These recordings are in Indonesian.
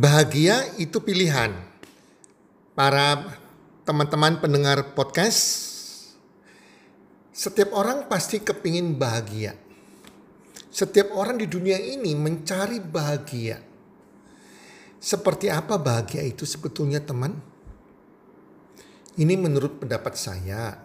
Bahagia itu pilihan. Para teman-teman pendengar podcast, setiap orang pasti kepingin bahagia. Setiap orang di dunia ini mencari bahagia. Seperti apa bahagia itu sebetulnya teman? Ini menurut pendapat saya.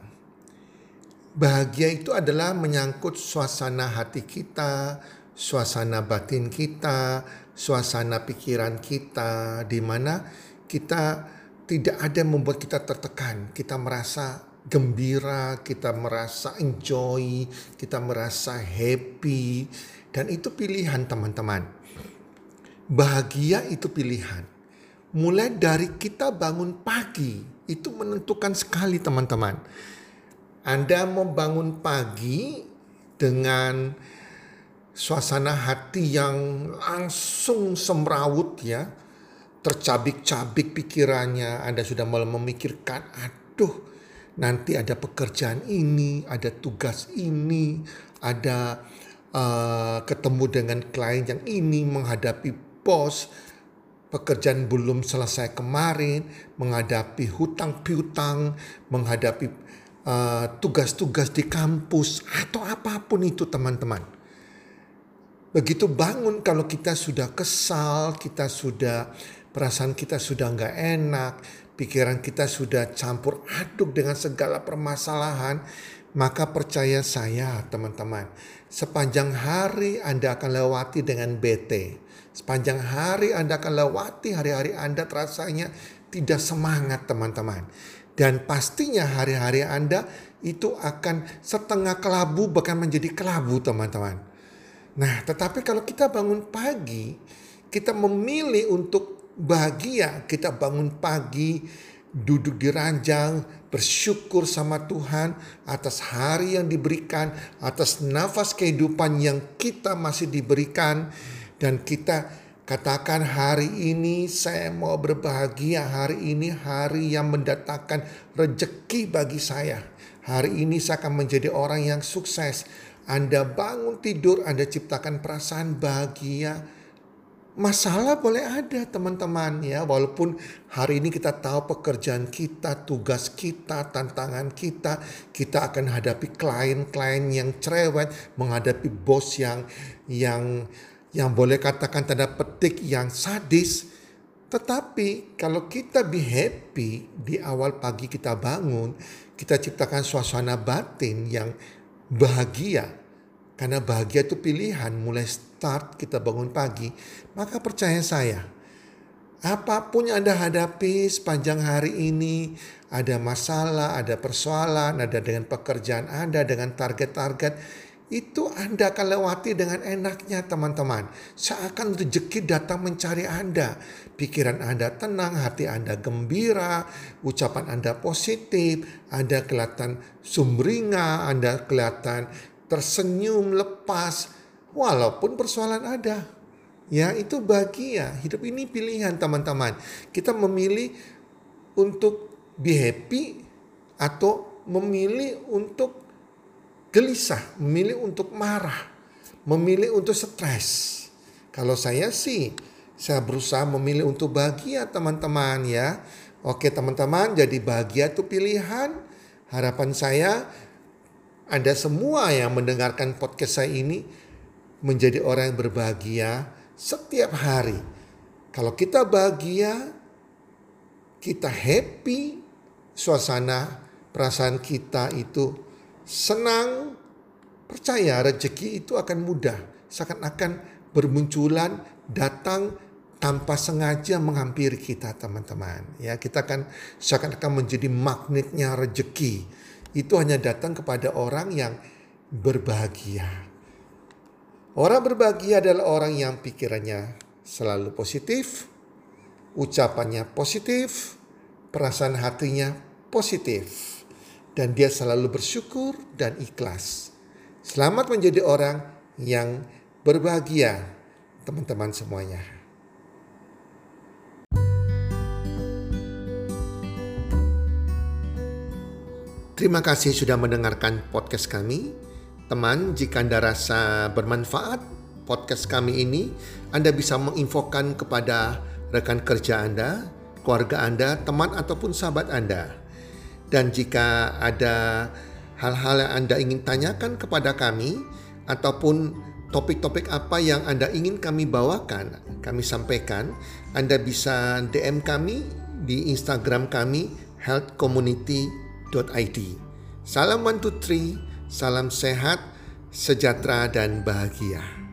Bahagia itu adalah menyangkut suasana hati kita, suasana batin kita, suasana pikiran kita di mana kita tidak ada yang membuat kita tertekan. Kita merasa gembira, kita merasa enjoy, kita merasa happy dan itu pilihan teman-teman. Bahagia itu pilihan. Mulai dari kita bangun pagi itu menentukan sekali teman-teman. Anda mau bangun pagi dengan suasana hati yang langsung semrawut ya. Tercabik-cabik pikirannya. Anda sudah mulai memikirkan, aduh nanti ada pekerjaan ini, ada tugas ini, ada uh, ketemu dengan klien yang ini, menghadapi bos, pekerjaan belum selesai kemarin, menghadapi hutang piutang, menghadapi uh, tugas-tugas uh, di kampus, atau apa pun itu teman-teman Begitu bangun kalau kita sudah kesal, kita sudah perasaan kita sudah nggak enak, pikiran kita sudah campur aduk dengan segala permasalahan, maka percaya saya teman-teman, sepanjang hari Anda akan lewati dengan BT. Sepanjang hari Anda akan lewati hari-hari Anda terasanya tidak semangat teman-teman. Dan pastinya hari-hari Anda itu akan setengah kelabu bahkan menjadi kelabu teman-teman. Nah, tetapi kalau kita bangun pagi, kita memilih untuk bahagia, kita bangun pagi, duduk di ranjang, bersyukur sama Tuhan atas hari yang diberikan, atas nafas kehidupan yang kita masih diberikan, dan kita katakan hari ini saya mau berbahagia, hari ini hari yang mendatangkan rejeki bagi saya. Hari ini saya akan menjadi orang yang sukses. Anda bangun tidur, Anda ciptakan perasaan bahagia. Masalah boleh ada teman-teman ya, walaupun hari ini kita tahu pekerjaan kita, tugas kita, tantangan kita, kita akan hadapi klien-klien yang cerewet, menghadapi bos yang yang yang boleh katakan tanda petik yang sadis. Tetapi kalau kita be happy di awal pagi kita bangun, kita ciptakan suasana batin yang bahagia. Karena bahagia itu pilihan mulai start kita bangun pagi. Maka percaya saya, apa pun yang Anda hadapi sepanjang hari ini, ada masalah, ada persoalan, ada dengan pekerjaan Anda, dengan target-target, itu Anda akan lewati dengan enaknya teman-teman. Seakan rezeki datang mencari Anda. Pikiran Anda tenang, hati Anda gembira, ucapan Anda positif, Anda kelihatan sumringah, Anda kelihatan tersenyum lepas. Walaupun persoalan ada. Ya itu bahagia. Hidup ini pilihan teman-teman. Kita memilih untuk be happy atau memilih untuk gelisah, memilih untuk marah, memilih untuk stres. Kalau saya sih, saya berusaha memilih untuk bahagia teman-teman ya. Oke teman-teman, jadi bahagia itu pilihan. Harapan saya Anda semua yang mendengarkan podcast saya ini menjadi orang yang berbahagia setiap hari. Kalau kita bahagia, kita happy, suasana perasaan kita itu senang, percaya rezeki itu akan mudah. Seakan-akan bermunculan, datang tanpa sengaja menghampiri kita teman-teman. Ya, kita akan seakan-akan menjadi magnetnya rezeki. Itu hanya datang kepada orang yang berbahagia. Orang berbahagia adalah orang yang pikirannya selalu positif, ucapannya positif, perasaan hatinya positif, dan dia selalu bersyukur dan ikhlas. Selamat menjadi orang yang berbahagia, teman-teman semuanya. Terima kasih sudah mendengarkan podcast kami. Teman, jika Anda rasa bermanfaat podcast kami ini, Anda bisa menginfokan kepada rekan kerja Anda, keluarga Anda, teman ataupun sahabat Anda. Dan jika ada hal-hal yang Anda ingin tanyakan kepada kami ataupun topik-topik apa yang Anda ingin kami bawakan, kami sampaikan, Anda bisa DM kami di Instagram kami healthcommunity.id. Salam one two three, salam sehat, sejahtera dan bahagia.